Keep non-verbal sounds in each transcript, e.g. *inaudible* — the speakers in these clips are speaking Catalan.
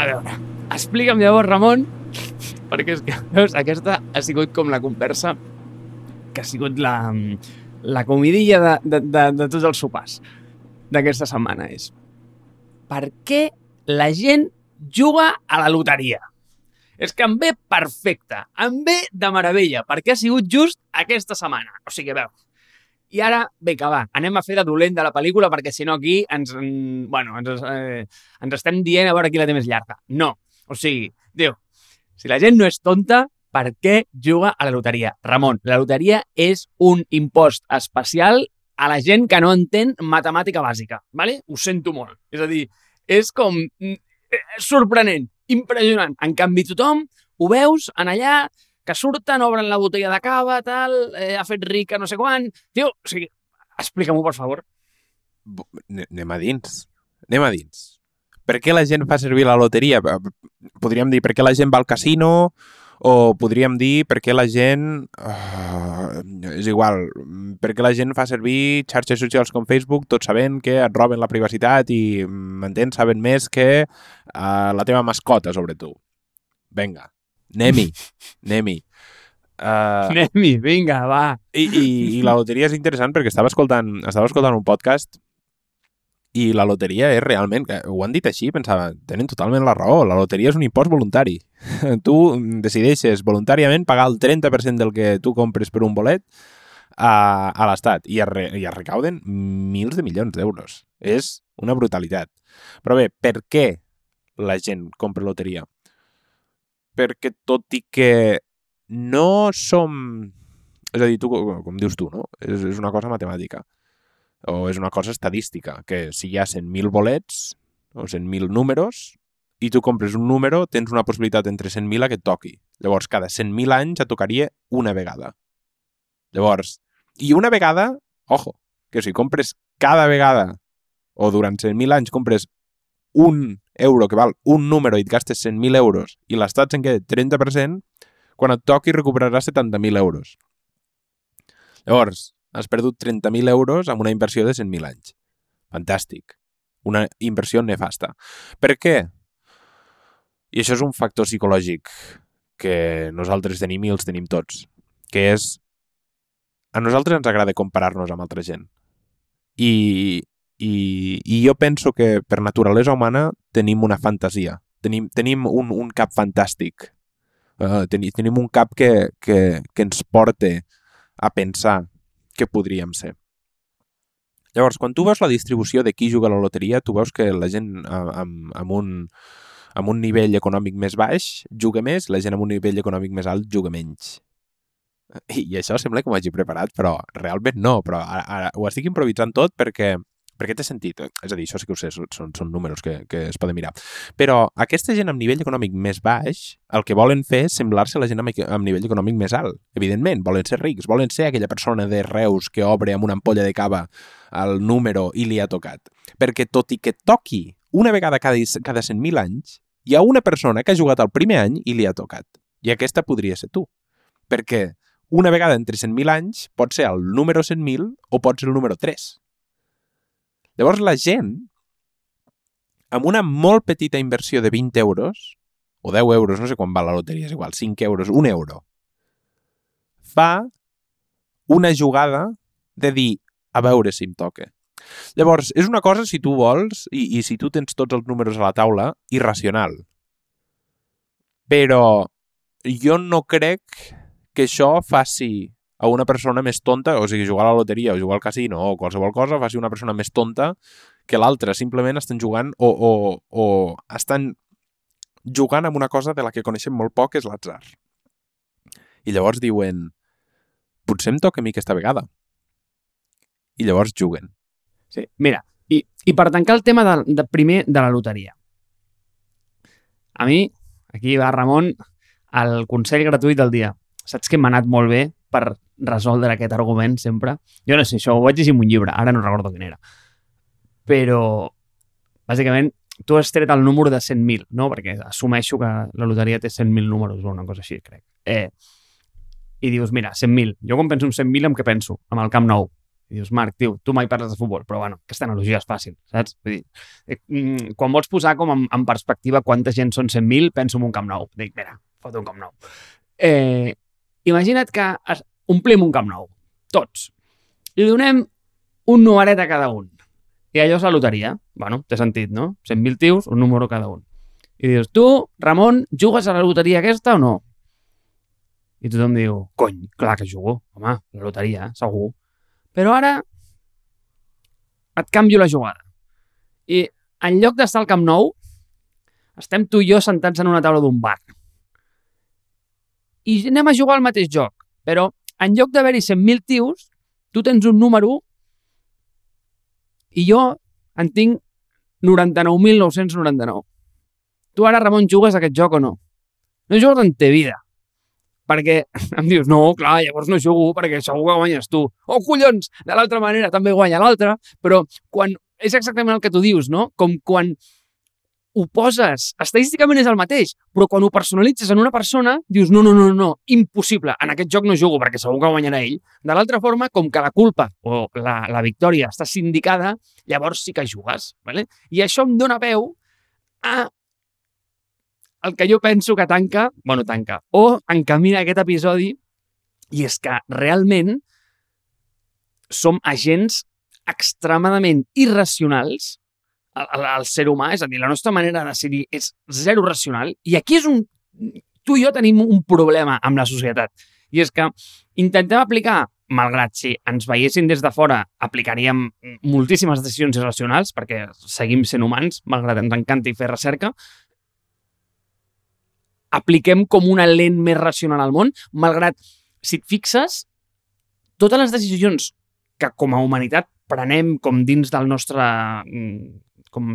A veure, explica'm llavors, Ramon, perquè és que, veus, aquesta ha sigut com la conversa que ha sigut la, la comidilla de, de, de, de tots els sopars d'aquesta setmana és per què la gent juga a la loteria? És que em ve perfecte, em ve de meravella, perquè ha sigut just aquesta setmana. O sigui, veus, i ara, que va, anem a fer de dolent de la pel·lícula perquè si no aquí ens, mm, bueno, ens, eh, ens estem dient a veure qui la té més llarga. No. O sigui, diu, si la gent no és tonta, per què juga a la loteria? Ramon, la loteria és un impost especial a la gent que no entén matemàtica bàsica, ¿vale? Ho sento molt. És a dir, és com mm, eh, sorprenent, impressionant. En canvi, tothom ho veus en allà, que surten, obren la botella de cava, tal, eh, ha fet rica no sé quan... Tio, o sigui, explica-m'ho, per favor. Anem a dins. Anem a dins. Per què la gent fa servir la loteria? Podríem dir per què la gent va al casino o podríem dir per què la gent... Uh, és igual. Per què la gent fa servir xarxes socials com Facebook tot sabent que et roben la privacitat i, m'entens, saben més que uh, la teva mascota, sobre tu. Vinga, anem-hi, *laughs* anem-hi. Uh, Anem-hi, vinga, va. i, i, I la loteria és interessant perquè estava escoltant, estava escoltant un podcast i la loteria és realment, que ho han dit així, pensava, tenen totalment la raó, la loteria és un impost voluntari. *laughs* Tu decideixes voluntàriament pagar el 30% del que tu compres per un bolet a, a l'Estat i, es re, i es recauden mils de milions d'euros. És una brutalitat. Però bé, per què la gent compra loteria? Perquè tot i que no som... És a dir, tu, com dius tu, no? És, és una cosa matemàtica. O és una cosa estadística, que si hi ha 100.000 bolets o 100.000 números i tu compres un número, tens una possibilitat entre 100.000 a que et toqui. Llavors, cada 100.000 anys et tocaria una vegada. Llavors, i una vegada, ojo, que si compres cada vegada o durant 100.000 anys compres un euro que val un número i et gastes 100.000 euros i l'estat se'n queda 30%, quan et toqui recuperaràs 70.000 euros. Llavors, has perdut 30.000 euros amb una inversió de 100.000 anys. Fantàstic. Una inversió nefasta. Per què? I això és un factor psicològic que nosaltres tenim i els tenim tots, que és a nosaltres ens agrada comparar-nos amb altra gent. I, i, i jo penso que per naturalesa humana tenim una fantasia, tenim, tenim un, un cap fantàstic, uh, tenim, un cap que, que, que ens porta a pensar què podríem ser. Llavors, quan tu veus la distribució de qui juga a la loteria, tu veus que la gent amb, amb, un, amb un nivell econòmic més baix juga més, la gent amb un nivell econòmic més alt juga menys. I, i això sembla que m'ho hagi preparat, però realment no, però ara, ara ho estic improvisant tot perquè perquè té sentit. És a dir, això sí que ho sé, són, són números que, que es poden mirar. Però aquesta gent amb nivell econòmic més baix, el que volen fer és semblar-se a la gent amb, amb nivell econòmic més alt. Evidentment, volen ser rics, volen ser aquella persona de Reus que obre amb una ampolla de cava el número i li ha tocat. Perquè tot i que toqui una vegada cada, cada 100.000 anys, hi ha una persona que ha jugat el primer any i li ha tocat. I aquesta podria ser tu. Perquè una vegada entre 100.000 anys pot ser el número 100.000 o pot ser el número 3. Llavors la gent, amb una molt petita inversió de 20 euros, o 10 euros, no sé quan va la loteria, és igual, 5 euros, 1 euro, fa una jugada de dir, a veure si em toca. Llavors, és una cosa, si tu vols, i, i si tu tens tots els números a la taula, irracional. Però jo no crec que això faci a una persona més tonta, o sigui, jugar a la loteria o jugar al casino o qualsevol cosa, faci una persona més tonta que l'altra. Simplement estan jugant o, o, o estan jugant amb una cosa de la que coneixem molt poc, és l'atzar. I llavors diuen, potser em toca a mi aquesta vegada. I llavors juguen. Sí, mira, i, i per tancar el tema de, de primer de la loteria. A mi, aquí va Ramon, el consell gratuït del dia. Saps que m'ha anat molt bé per resoldre aquest argument sempre? Jo no sé, això ho vaig llegir en un llibre, ara no recordo quin era. Però, bàsicament, tu has tret el número de 100.000, no? Perquè assumeixo que la loteria té 100.000 números o una cosa així, crec. Eh, I dius, mira, 100.000. Jo quan penso en 100.000, en què penso? Amb el Camp Nou. I dius, Marc, tio, tu mai parles de futbol, però bueno, aquesta analogia és fàcil, saps? Vull dir, eh, mm, quan vols posar com en, en perspectiva quanta gent són 100.000, penso en un Camp Nou. Dic, mira, fot un Camp Nou. Eh, imagina't que es, omplim un Camp Nou, tots, i donem un numeret a cada un. I allò és la loteria. Bueno, té sentit, no? 100.000 tios, un número cada un. I dius, tu, Ramon, jugues a la loteria aquesta o no? I tothom diu, cony, clar que jugo, home, la loteria, segur. Però ara et canvio la jugada. I en lloc d'estar al Camp Nou, estem tu i jo sentats en una taula d'un bar. I anem a jugar al mateix joc, però en lloc d'haver-hi 100.000 tios, tu tens un número i jo en tinc 99.999. Tu ara, Ramon, jugues a aquest joc o no? No jugues en te vida. Perquè *laughs* em dius, no, clar, llavors no jugo perquè segur que guanyes tu. Oh, collons, de l'altra manera també guanya l'altre, però quan... És exactament el que tu dius, no? Com quan ho poses, estadísticament és el mateix, però quan ho personalitzes en una persona, dius, no, no, no, no, impossible, en aquest joc no jugo perquè segur que guanyarà ell. De l'altra forma, com que la culpa o la, la victòria està sindicada, llavors sí que jugues. ¿vale? I això em dóna peu a el que jo penso que tanca, bueno, tanca, o encamina aquest episodi, i és que realment som agents extremadament irracionals al, al ser humà, és a dir, la nostra manera de decidir és zero racional, i aquí és un... Tu i jo tenim un problema amb la societat, i és que intentem aplicar, malgrat si ens veiessin des de fora, aplicaríem moltíssimes decisions irracionals, perquè seguim sent humans, malgrat ens encanti fer recerca, apliquem com una lent més racional al món, malgrat, si et fixes, totes les decisions que com a humanitat prenem com dins del nostre mm, com,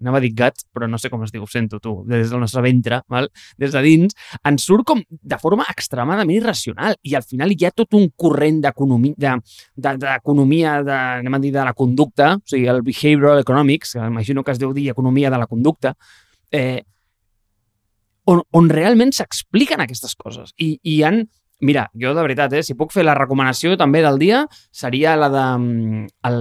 anava a dir gut, però no sé com es diu, sento tu, des del nostre ventre, val? des de dins, ens surt com de forma extremadament irracional i al final hi ha tot un corrent d'economia, de, de, de, anem a dir, de la conducta, o sigui, el behavioral economics, que imagino que es deu dir economia de la conducta, eh, on, on realment s'expliquen aquestes coses. I, i han Mira, jo de veritat, eh, si puc fer la recomanació també del dia, seria la de mm, el,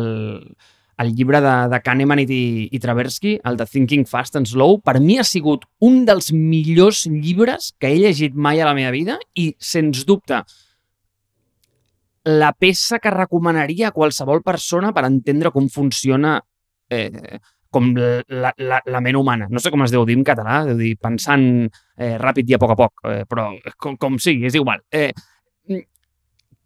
el llibre de, de Kahneman i, i Tversky, el de Thinking Fast and Slow. Per mi ha sigut un dels millors llibres que he llegit mai a la meva vida i, sens dubte, la peça que recomanaria a qualsevol persona per entendre com funciona eh, com la, la, la ment humana. No sé com es deu dir en català, deu dir pensant eh, ràpid i a poc a poc, eh, però com, com sigui, és igual. Eh,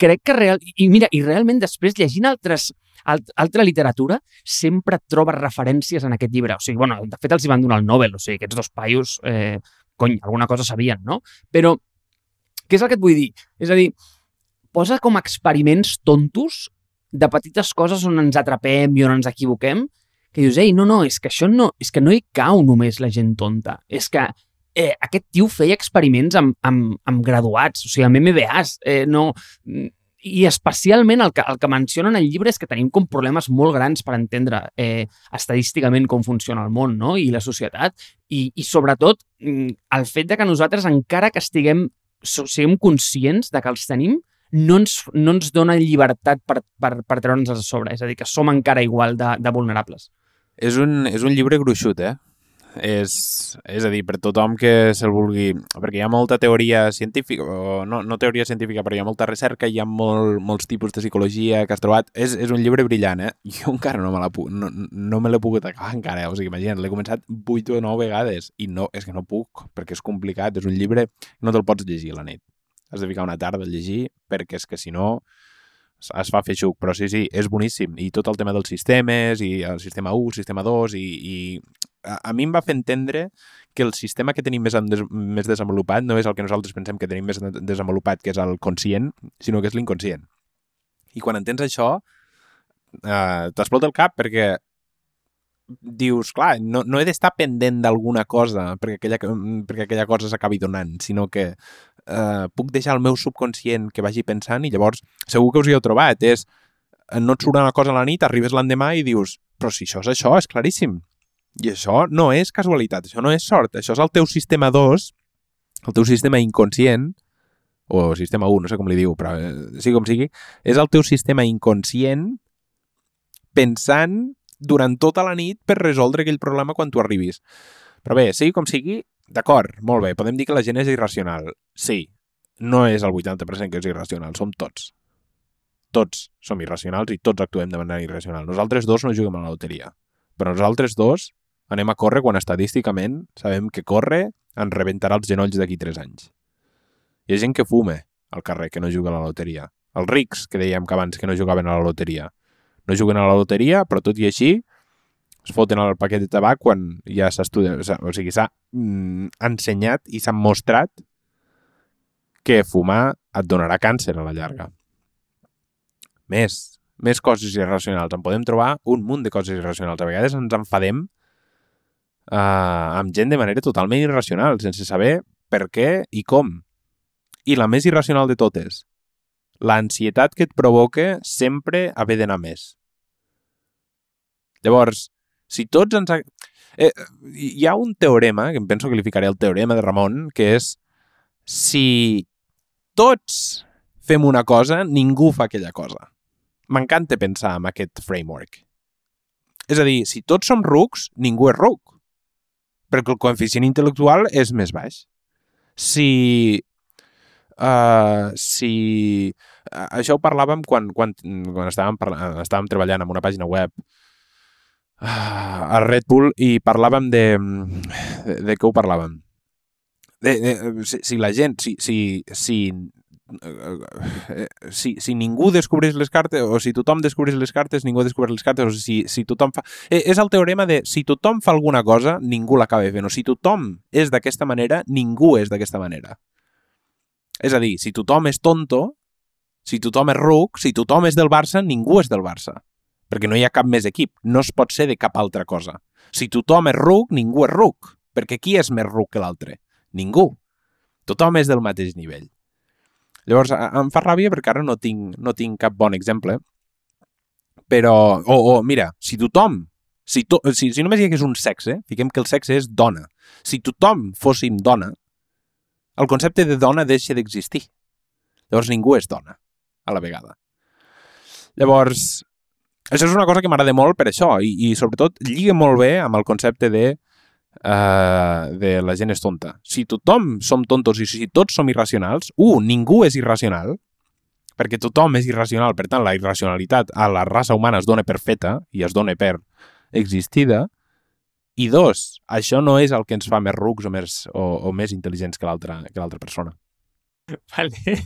crec que real... I mira, i realment després llegint altres, alt, altra literatura sempre trobes referències en aquest llibre. O sigui, bueno, de fet els hi van donar el Nobel, o sigui, aquests dos paios, eh, cony, alguna cosa sabien, no? Però què és el que et vull dir? És a dir, posa com experiments tontos de petites coses on ens atrapem i on ens equivoquem que dius, ei, no, no, és que això no, és que no hi cau només la gent tonta. És que eh, aquest tio feia experiments amb, amb, amb graduats, o sigui, amb MBAs, eh, no... I especialment el que, el que mencionen al llibre és que tenim com problemes molt grans per entendre eh, estadísticament com funciona el món no? i la societat i, i sobretot mm, el fet de que nosaltres encara que estiguem siguem conscients de que els tenim, no ens, no ens dona llibertat per, per, per treure'ns a sobre. És a dir, que som encara igual de, de vulnerables. És un, és un llibre gruixut, eh? És, és a dir, per tothom que se'l vulgui... Perquè hi ha molta teoria científica, o no, no teoria científica, però hi ha molta recerca, hi ha molt, molts tipus de psicologia que has trobat. És, és un llibre brillant, eh? Jo encara no me l'he no, no me pogut acabar encara, eh? o sigui, imagina't, l'he començat 8 o 9 vegades i no, és que no puc, perquè és complicat, és un llibre que no te'l pots llegir a la nit. Has de ficar una tarda a llegir, perquè és que si no es fa fer xuc, però sí, sí, és boníssim. I tot el tema dels sistemes, i el sistema 1, sistema 2, i, i a, a mi em va fer entendre que el sistema que tenim més, des, més desenvolupat no és el que nosaltres pensem que tenim més desenvolupat, que és el conscient, sinó que és l'inconscient. I quan entens això, eh, t'explota el cap perquè dius, clar, no, no he d'estar pendent d'alguna cosa perquè aquella, perquè aquella cosa s'acabi donant, sinó que eh, puc deixar el meu subconscient que vagi pensant i llavors segur que us hi heu trobat, és eh, no et surt una cosa a la nit, arribes l'endemà i dius però si això és això, és claríssim. I això no és casualitat, això no és sort, això és el teu sistema 2, el teu sistema inconscient, o sistema 1, no sé com li diu, però eh, sigui com sigui, és el teu sistema inconscient pensant durant tota la nit per resoldre aquell problema quan tu arribis. Però bé, sigui com sigui, d'acord, molt bé, podem dir que la gent és irracional. Sí, no és el 80% que és irracional, som tots. Tots som irracionals i tots actuem de manera irracional. Nosaltres dos no juguem a la loteria, però nosaltres dos anem a córrer quan estadísticament sabem que córrer ens rebentarà els genolls d'aquí 3 anys. Hi ha gent que fume al carrer, que no juga a la loteria. Els rics, que dèiem que abans que no jugaven a la loteria. No juguen a la loteria, però tot i així es foten el paquet de tabac quan ja s'estudia, o sigui, s'ha mm, ensenyat i s'ha mostrat que fumar et donarà càncer a la llarga. Més, més coses irracionals. En podem trobar un munt de coses irracionals. A vegades ens enfadem uh, amb gent de manera totalment irracional, sense saber per què i com. I la més irracional de totes, l'ansietat que et provoca sempre haver d'anar més. Llavors, si tots ens... Eh, hi ha un teorema, que em penso que li ficaré el teorema de Ramon, que és si tots fem una cosa, ningú fa aquella cosa. M'encanta pensar en aquest framework. És a dir, si tots som rucs, ningú és ruc perquè el coeficient intel·lectual és més baix. Si... Uh, si... Uh, això ho parlàvem quan, quan, quan estàvem, parlant, estàvem treballant en una pàgina web uh, a Red Bull i parlàvem de... De, de què ho parlàvem? De, de, si, si la gent, si, si, si si, si ningú descobreix les cartes, o si tothom descobreix les cartes, ningú descobreix les cartes, o si, si tothom fa... Eh, és el teorema de si tothom fa alguna cosa, ningú l'acaba fent, o si tothom és d'aquesta manera, ningú és d'aquesta manera. És a dir, si tothom és tonto, si tothom és ruc, si tothom és del Barça, ningú és del Barça. Perquè no hi ha cap més equip, no es pot ser de cap altra cosa. Si tothom és ruc, ningú és ruc, perquè qui és més ruc que l'altre? Ningú. Tothom és del mateix nivell. Llavors, em fa ràbia perquè ara no tinc, no tinc cap bon exemple, però, o, oh, mira, si tothom, si, to, si, si només hi hagués un sexe, fiquem que el sexe és dona, si tothom fóssim dona, el concepte de dona deixa d'existir. Llavors ningú és dona, a la vegada. Llavors, això és una cosa que m'agrada molt per això, i, i sobretot lliga molt bé amb el concepte de uh, de la gent és tonta. Si tothom som tontos i si tots som irracionals, un, uh, ningú és irracional, perquè tothom és irracional, per tant, la irracionalitat a la raça humana es dona per feta i es dona per existida, i dos, això no és el que ens fa més rucs o més, o, o més intel·ligents que l'altra persona. *laughs* Vale.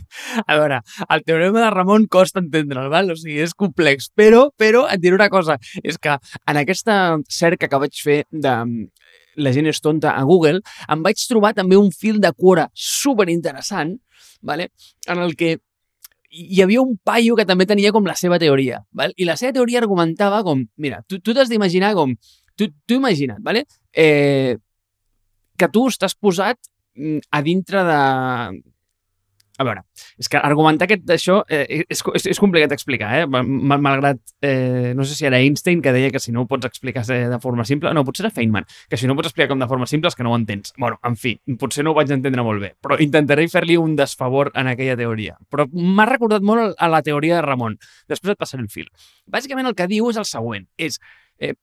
A veure, el teorema de Ramon costa entendre'l, val? o sigui, és complex, però, però et diré una cosa, és que en aquesta cerca que vaig fer de la gent és tonta a Google, em vaig trobar també un fil de quora super interessant, vale? en el que hi havia un paio que també tenia com la seva teoria. Val? I la seva teoria argumentava com, mira, tu, tu t'has d'imaginar com, tu, tu imagina't, vale? eh, que tu estàs posat mm, a dintre de, a veure, és que argumentar aquest això eh, és, és, és complicat d'explicar, eh? Malgrat, eh, no sé si era Einstein que deia que si no ho pots explicar de forma simple, no, potser era Feynman, que si no ho pots explicar com de forma simple és que no ho entens. bueno, en fi, potser no ho vaig entendre molt bé, però intentaré fer-li un desfavor en aquella teoria. Però m'ha recordat molt a la teoria de Ramon. Després et passaré el fil. Bàsicament el que diu és el següent, és... Eh,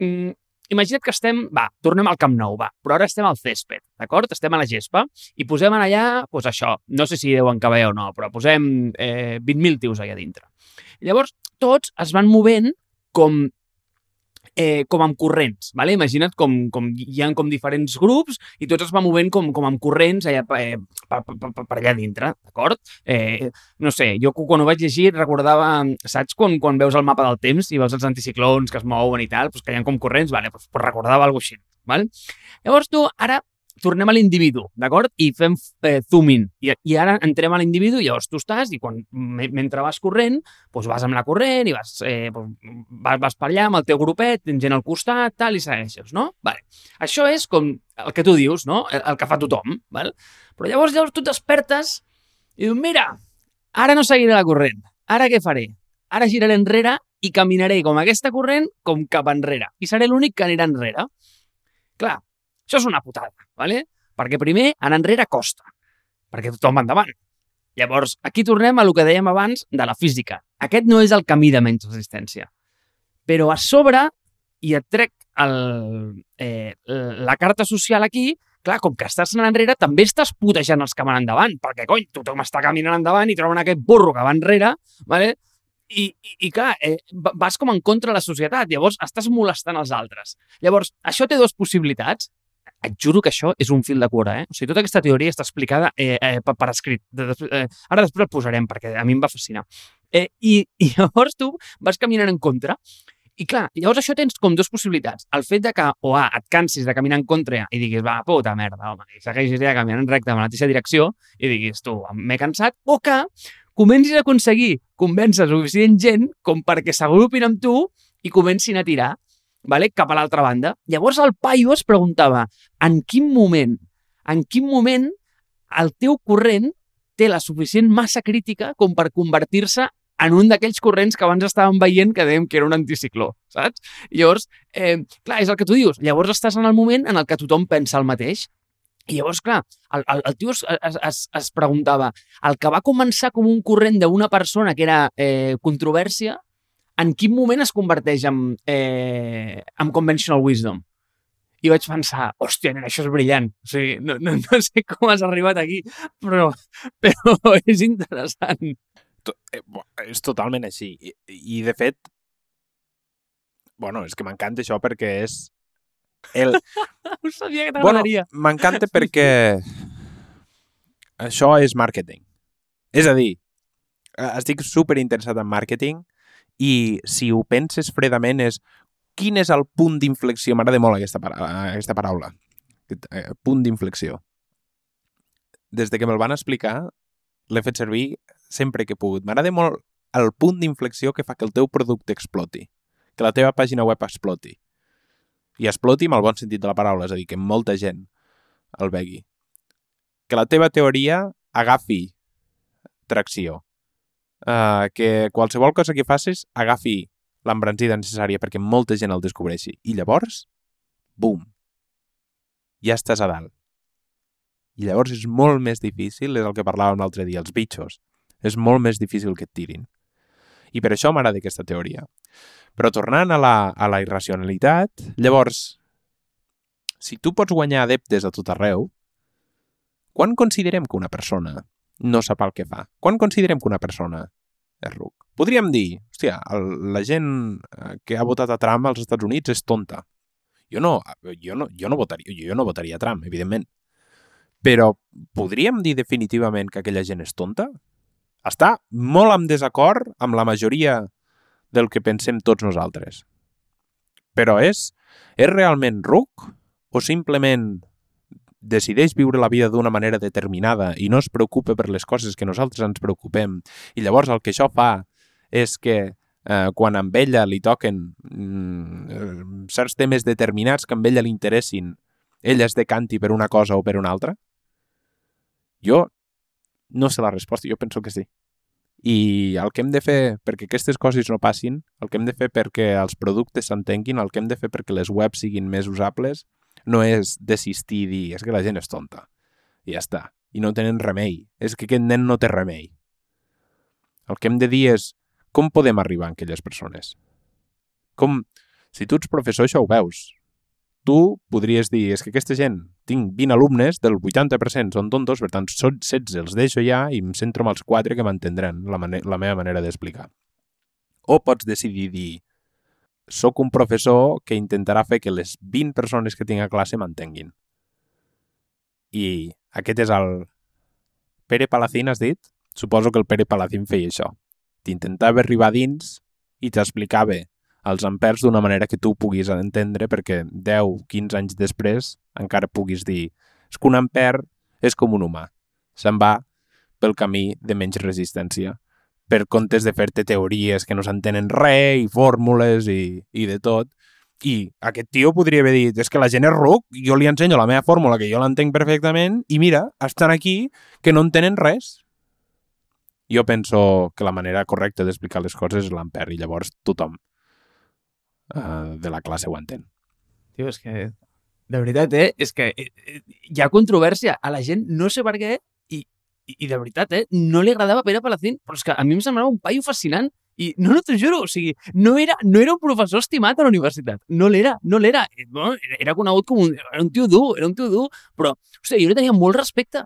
mm, imagina't que estem, va, tornem al Camp Nou, va, però ara estem al césped, d'acord? Estem a la gespa i posem allà, doncs això, no sé si deuen caber o no, però posem eh, 20.000 tios allà dintre. Llavors, tots es van movent com eh, com amb corrents, ¿vale? imagina't com, com hi ha com diferents grups i tots es van movent com, com amb corrents allà, eh, per, per, per, per allà dintre, d'acord? Eh, no sé, jo quan ho vaig llegir recordava, saps quan, quan veus el mapa del temps i veus els anticiclons que es mouen i tal, doncs que hi ha com corrents, vale, doncs recordava alguna cosa així, val? Llavors tu ara tornem a l'individu, d'acord? I fem eh, zoom in. I, I ara entrem a l'individu i llavors tu estàs i quan, mentre vas corrent, doncs vas amb la corrent i vas, eh, vas, vas per allà amb el teu grupet, tens gent al costat, tal, i segueixes, no? Vale. Això és com el que tu dius, no? El, el que fa tothom, val? Però llavors, llavors tu despertes i dius, mira, ara no seguiré la corrent. Ara què faré? Ara giraré enrere i caminaré com aquesta corrent com cap enrere. I seré l'únic que anirà enrere. Clar, això és una putada, ¿vale? perquè primer, anar enrere costa, perquè tothom va endavant. Llavors, aquí tornem a lo que dèiem abans de la física. Aquest no és el camí de menys resistència. Però a sobre, i et trec el, eh, la carta social aquí, clar, com que estàs anant enrere, també estàs putejant els que van endavant, perquè, cony, tothom està caminant endavant i troben aquest burro que va enrere, ¿vale? I, i, i clar, eh, vas com en contra de la societat, llavors estàs molestant els altres. Llavors, això té dues possibilitats. Et juro que això és un fil de cura, eh? O sigui, tota aquesta teoria està explicada eh, eh, per, per escrit. Eh, ara després el posarem, perquè a mi em va fascinar. Eh, i, I *laughs* llavors tu vas caminant en contra i clar, llavors això tens com dues possibilitats. El fet de que, o A, et cansis de caminar en contra i diguis, va, puta merda, home, i segueixis ja caminant en recte en la mateixa direcció i diguis, tu, m'he cansat, o que comencis a aconseguir convèncer suficient gent com perquè s'agrupin amb tu i comencin a tirar vale? cap a l'altra banda. Llavors el paio es preguntava, en quin moment, en quin moment el teu corrent té la suficient massa crítica com per convertir-se en un d'aquells corrents que abans estàvem veient que dèiem que era un anticicló, saps? Llavors, eh, clar, és el que tu dius. Llavors estàs en el moment en el que tothom pensa el mateix. I llavors, clar, el, el, el tio es, es, es preguntava, el que va començar com un corrent d'una persona que era eh, controvèrsia, en quin moment es converteix en, eh, en conventional wisdom? I vaig pensar, hòstia, nen, això és brillant. O sigui, no, no, no sé com has arribat aquí, però, però *laughs* és interessant eh, és totalment així. I, I, de fet, bueno, és que m'encanta això perquè és el... *laughs* Ho sabia que t'agradaria. Bueno, m'encanta perquè això és màrqueting. És a dir, eh, estic super interessat en màrqueting i si ho penses fredament és quin és el punt d'inflexió? M'agrada molt aquesta, para aquesta paraula. Eh, punt d'inflexió. Des de que me'l van explicar, l'he fet servir sempre que he pogut. M'agrada molt el punt d'inflexió que fa que el teu producte exploti, que la teva pàgina web exploti. I exploti amb el bon sentit de la paraula, és a dir, que molta gent el vegui. Que la teva teoria agafi tracció. Uh, que qualsevol cosa que facis agafi l'embranzida necessària perquè molta gent el descobreixi. I llavors, bum, ja estàs a dalt. I llavors és molt més difícil, és el que parlàvem l'altre dia, els bitxos és molt més difícil que et tirin. I per això m'agrada aquesta teoria. Però tornant a la, a la irracionalitat, llavors, si tu pots guanyar adeptes a tot arreu, quan considerem que una persona no sap el que fa? Quan considerem que una persona és ruc? Podríem dir, hòstia, el, la gent eh, que ha votat a Trump als Estats Units és tonta. Jo no, jo no, jo no, votaria, jo no votaria Trump, evidentment. Però podríem dir definitivament que aquella gent és tonta? està molt en desacord amb la majoria del que pensem tots nosaltres. Però és, és realment ruc o simplement decideix viure la vida d'una manera determinada i no es preocupa per les coses que nosaltres ens preocupem i llavors el que això fa és que eh, quan amb ella li toquen mm, certs temes determinats que amb ella li interessin, ella es decanti per una cosa o per una altra? Jo no sé la resposta, jo penso que sí. I el que hem de fer perquè aquestes coses no passin, el que hem de fer perquè els productes s'entenguin, el que hem de fer perquè les webs siguin més usables, no és desistir i dir és que la gent és tonta. I ja està. I no tenen remei. És que aquest nen no té remei. El que hem de dir és com podem arribar a aquelles persones? Com, si tu ets professor, això ho veus tu podries dir, és que aquesta gent, tinc 20 alumnes, del 80% són tontos, per tant, són 16, els deixo ja i em centro en els 4 que m'entendran la, la meva manera d'explicar. O pots decidir dir, sóc un professor que intentarà fer que les 20 persones que tinc a classe m'entenguin. I aquest és el... Pere Palacín, has dit? Suposo que el Pere Palacín feia això. T'intentava arribar dins i t'explicava els ampers d'una manera que tu puguis entendre perquè 10-15 anys després encara puguis dir és que un amper és com un humà. Se'n va pel camí de menys resistència per comptes de fer-te teories que no s'entenen res i fórmules i, i de tot. I aquest tio podria haver dit, és que la gent és ruc, jo li ensenyo la meva fórmula, que jo l'entenc perfectament, i mira, estan aquí que no entenen res. Jo penso que la manera correcta d'explicar les coses és l'ampere, i llavors tothom uh, de la classe ho entén. Tio, és que, de veritat, eh? És que eh, eh, hi ha controvèrsia. A la gent no sé per què i de veritat, eh, no li agradava Pere Palacín, però és que a mi em semblava un paio fascinant i no, no t'ho juro, o sigui, no era, no era un professor estimat a la universitat. No l'era, no l'era. Eh, Bueno, era conegut com un, era un tio dur, era un tio dur, però, hòstia, jo li tenia molt respecte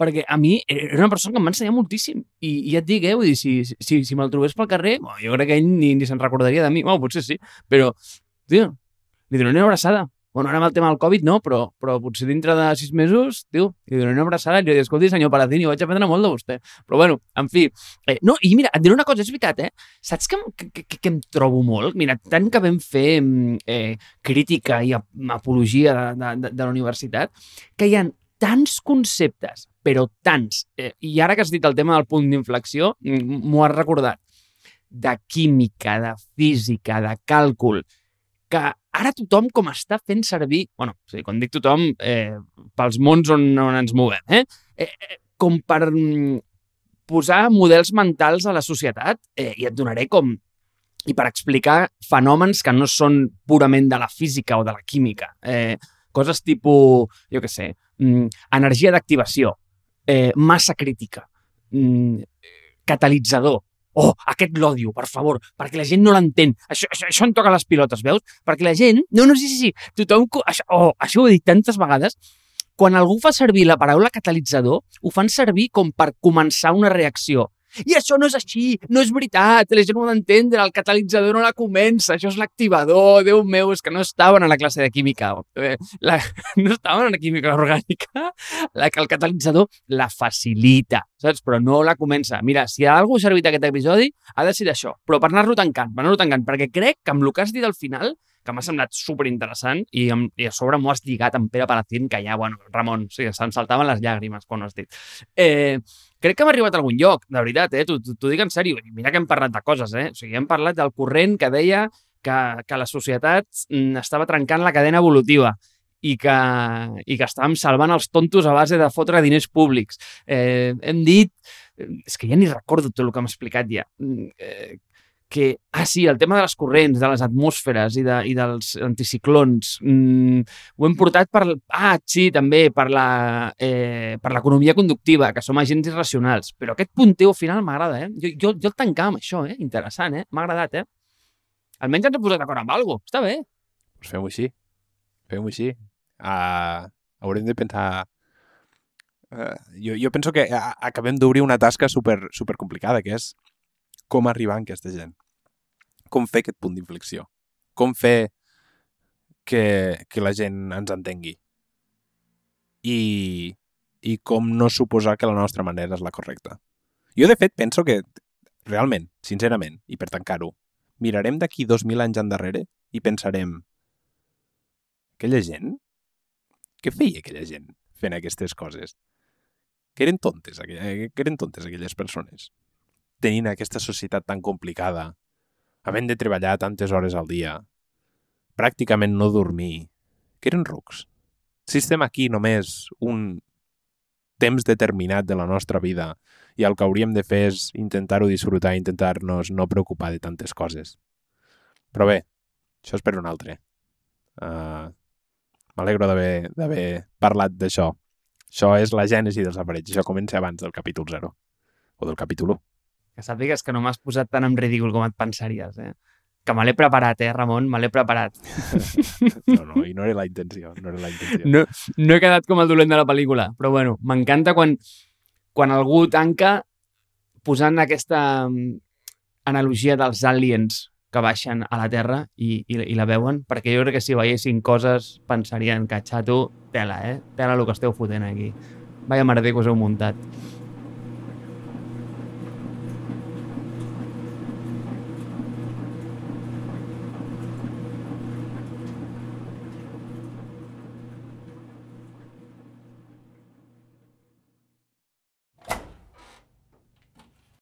perquè a mi era una persona que em va ensenyar moltíssim. I, i ja et dic, eh, vull dir, si, si, si me'l trobés pel carrer, bueno, jo crec que ell ni, ni se'n recordaria de mi. Bueno, potser sí, però, tio, li donaré una abraçada. Bueno, ara amb el tema del Covid no, però, però potser dintre de sis mesos, tio, li donaré una abraçada i li diré, escolti, senyor Palacini, vaig aprendre molt de vostè. Però bueno, en fi. Eh, no, i mira, et diré una cosa, és veritat, eh? Saps que, que, que, que em trobo molt? Mira, tant que vam fer mm, eh, crítica i ap- apologia de, de, de, de la universitat, que hi ha tants conceptes, però tants, eh, i ara que has dit el tema del punt d'inflexió, mm, m'ho has recordat, de química, de física, de càlcul, que ara tothom com està fent servir, bueno, o sigui, quan dic tothom, eh, pels mons on, on ens movem, eh? Eh, eh, com per mm, posar models mentals a la societat, eh, i et donaré com i per explicar fenòmens que no són purament de la física o de la química. Eh, coses tipus, jo què sé, mm, energia d'activació, eh, massa crítica, mm, catalitzador, oh, aquest l'odio, per favor, perquè la gent no l'entén. Això, això, això em toca les pilotes, veus? Perquè la gent... No, no, sí, sí, sí. Tothom... Això, oh, això ho he dit tantes vegades. Quan algú fa servir la paraula catalitzador, ho fan servir com per començar una reacció. I això no és així, no és veritat, la gent ho ha d'entendre, el catalitzador no la comença, això és l'activador, Déu meu, és que no estaven a la classe de química, eh, la, *laughs* no estaven en la química orgànica, la que el catalitzador la facilita, saps? Però no la comença. Mira, si algú ha servit aquest episodi, ha de ser això, però per anar-lo tancant, per anar-lo tancant, perquè crec que amb el que has dit al final, que m'ha semblat superinteressant i, amb, i a sobre m'ho has lligat amb Pere Palacín, que ja, bueno, Ramon, sigui, se'm saltaven les llàgrimes quan ho has dit. Eh, crec que hem arribat a algun lloc, de veritat, eh? T'ho dic en sèrio. I Mira que hem parlat de coses, eh? O sigui, hem parlat del corrent que deia que, que la societat mm, estava trencant la cadena evolutiva i que, i que estàvem salvant els tontos a base de fotre diners públics. Eh, hem dit... És que ja ni recordo tot el que hem explicat ja. Mm, Eh, que, ah, sí, el tema de les corrents, de les atmosferes i, de, i dels anticiclons, mm, ho hem portat per... Ah, sí, també, per la, eh, per conductiva, que som agents irracionals. Però aquest punteo final m'agrada, eh? Jo, jo, jo el tancava amb això, eh? Interessant, eh? M'ha agradat, eh? Almenys ens hem posat d'acord amb alguna cosa. Està bé. Pues fem-ho així. Fem-ho així. Uh, haurem de pensar... Uh, jo, jo penso que uh, acabem d'obrir una tasca super, super complicada, que és com arribar a aquesta gent. Com fer aquest punt d'inflexió. Com fer que, que la gent ens entengui. I, I com no suposar que la nostra manera és la correcta. Jo, de fet, penso que, realment, sincerament, i per tancar-ho, mirarem d'aquí 2.000 anys endarrere i pensarem aquella gent? Què feia aquella gent fent aquestes coses? Que eren tontes, aqu- que eren tontes aquelles persones. Tenint aquesta societat tan complicada, havent de treballar tantes hores al dia, pràcticament no dormir, que eren rucs. Si estem aquí només un temps determinat de la nostra vida i el que hauríem de fer és intentar-ho disfrutar, intentar-nos no preocupar de tantes coses. Però bé, això és per un altre. Uh, M'alegro d'haver parlat d'això. Això és la gènesi dels aparells. Això comença abans del capítol 0. O del capítol 1. Que sàpigues que no m'has posat tan en ridícul com et pensaries, eh? Que me l'he preparat, eh, Ramon? Me l'he preparat. *laughs* No, no, i no era la intenció. No era la intenció. No, no he quedat com el dolent de la pel·lícula, però bueno, m'encanta quan, quan algú tanca posant aquesta mm, analogia dels aliens que baixen a la Terra i, i, i la veuen, perquè jo crec que si veiessin coses pensarien que xato, tela, eh? Tela el que esteu fotent aquí. Vaya merder que us heu muntat.